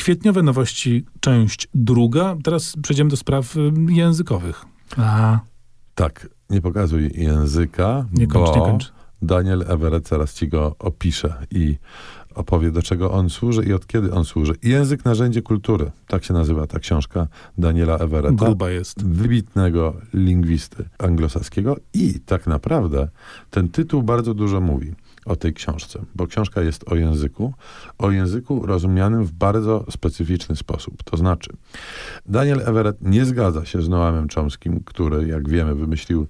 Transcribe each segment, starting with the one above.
Kwietniowe nowości, część druga. Teraz przejdziemy do spraw y, językowych. A, Tak, nie pokazuj języka, nie kończ, bo nie kończ. Daniel Everett zaraz ci go opisze i opowie, do czego on służy i od kiedy on służy. Język narzędzie kultury. Tak się nazywa ta książka Daniela Everetta. Gruba jest. Wybitnego lingwisty anglosaskiego i tak naprawdę ten tytuł bardzo dużo mówi o tej książce, bo książka jest o języku, o języku rozumianym w bardzo specyficzny sposób. To znaczy, Daniel Everett nie zgadza się z Noamem Chomskim, który, jak wiemy, wymyślił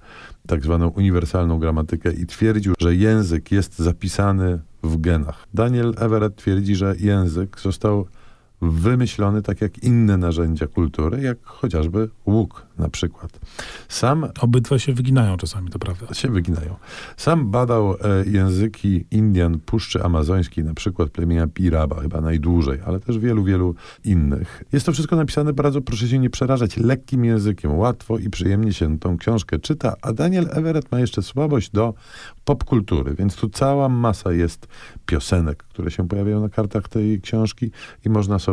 tak zwaną uniwersalną gramatykę i twierdził, że język jest zapisany w genach. Daniel Everett twierdzi, że język został wymyślony tak jak inne narzędzia kultury, jak chociażby łuk na przykład. Sam Obydwa się wyginają czasami, to prawda. się wyginają. Sam badał e, języki Indian Puszczy Amazońskiej, na przykład plemienia Piraba, chyba najdłużej, ale też wielu, wielu innych. Jest to wszystko napisane bardzo, proszę się nie przerażać, lekkim językiem. Łatwo i przyjemnie się tą książkę czyta, a Daniel Everett ma jeszcze słabość do popkultury, więc tu cała masa jest piosenek, które się pojawiają na kartach tej książki i można sobie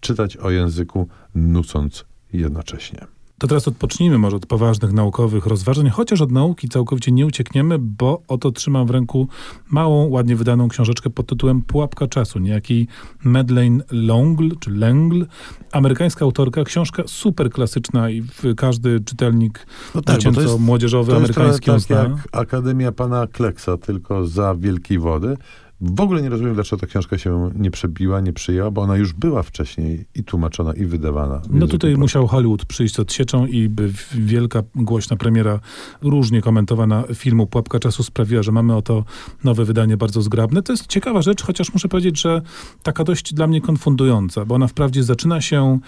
czytać o języku, nucąc jednocześnie. To teraz odpocznijmy może od poważnych naukowych rozważań, chociaż od nauki całkowicie nie uciekniemy, bo oto trzymam w ręku małą, ładnie wydaną książeczkę pod tytułem Pułapka czasu, niejaki Madeleine Longle, czy Lengle, amerykańska autorka, książka super klasyczna i każdy czytelnik No tak, dziecięco-młodzieżowy To jest amerykański tak zna. jak Akademia Pana Kleksa, tylko za wielkiej wody. W ogóle nie rozumiem, dlaczego ta książka się nie przebiła, nie przyjęła, bo ona już była wcześniej i tłumaczona, i wydawana. No tutaj polskim. musiał Hollywood przyjść z odsieczą i by wielka, głośna premiera, różnie komentowana filmu Pułapka Czasu sprawiła, że mamy oto nowe wydanie bardzo zgrabne. To jest ciekawa rzecz, chociaż muszę powiedzieć, że taka dość dla mnie konfundująca, bo ona wprawdzie zaczyna się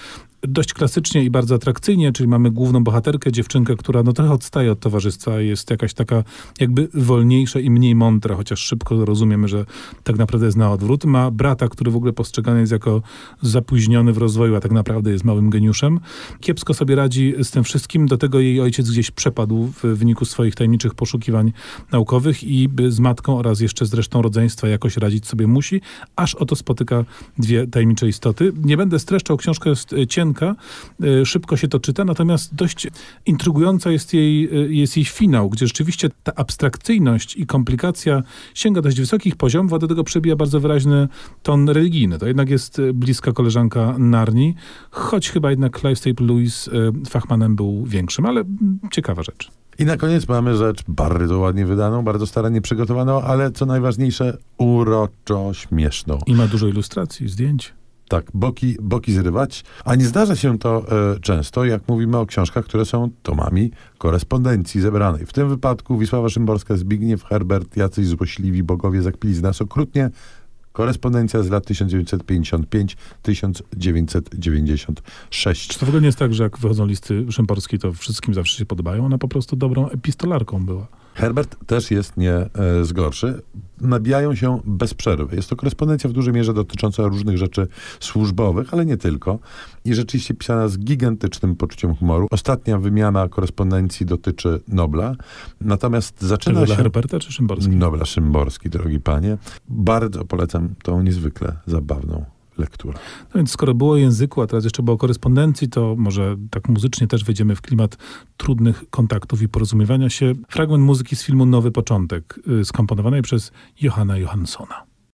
dość klasycznie i bardzo atrakcyjnie, czyli mamy główną bohaterkę, dziewczynkę, która no trochę odstaje od towarzystwa, jest jakaś taka jakby wolniejsza i mniej mądra, chociaż szybko rozumiemy, że tak naprawdę jest na odwrót. Ma brata, który w ogóle postrzegany jest jako zapóźniony w rozwoju, a tak naprawdę jest małym geniuszem. Kiepsko sobie radzi z tym wszystkim, do tego jej ojciec gdzieś przepadł w wyniku swoich tajemniczych poszukiwań naukowych i z matką oraz jeszcze z resztą rodzeństwa jakoś radzić sobie musi, aż oto spotyka dwie tajemnicze istoty. Nie będę streszczał, książka jest e, cienka, e, szybko się to czyta, natomiast dość intrygująca jest jej, e, jest jej finał, gdzie rzeczywiście ta abstrakcyjność i komplikacja sięga dość wysokich poziomów, a do tego przebija bardzo wyraźny ton religijny. To jednak jest e, bliska koleżanka Narni, choć chyba jednak Clive Staple Lewis Fachmanem był większym, ale ciekawa rzecz. I na koniec mamy rzecz bardzo ładnie wydaną, bardzo starannie przygotowaną, ale co najważniejsze, uroczo śmieszną. I ma dużo ilustracji, zdjęć. Tak, boki, boki zrywać. A nie zdarza się to e, często, jak mówimy o książkach, które są tomami korespondencji zebranej. W tym wypadku Wisława Szymborska, Zbigniew Herbert, jacyś złośliwi bogowie zakpili z nas okrutnie. Korespondencja z lat 1955-1996. Czy to w ogóle nie jest tak, że jak wychodzą listy Szymborskiej, to wszystkim zawsze się podobają? Ona po prostu dobrą epistolarką była. Herbert też jest nie e, z gorszy. Nabijają się bez przerwy. Jest to korespondencja w dużej mierze dotycząca różnych rzeczy służbowych, ale nie tylko. I rzeczywiście pisana z gigantycznym poczuciem humoru. Ostatnia wymiana korespondencji dotyczy Nobla. Natomiast Czy zaczyna dla się... Herberta, czy Szymborskiej? Nobla Szymborski, drogi panie. Bardzo polecam tą niezwykle zabawną lekturę. No więc skoro było o języku, a teraz jeszcze było o korespondencji, to może tak muzycznie też wejdziemy w klimat trudnych kontaktów i porozumiewania się. Fragment muzyki z filmu Nowy Początek, y, skomponowanej przez Johanna Johanssona.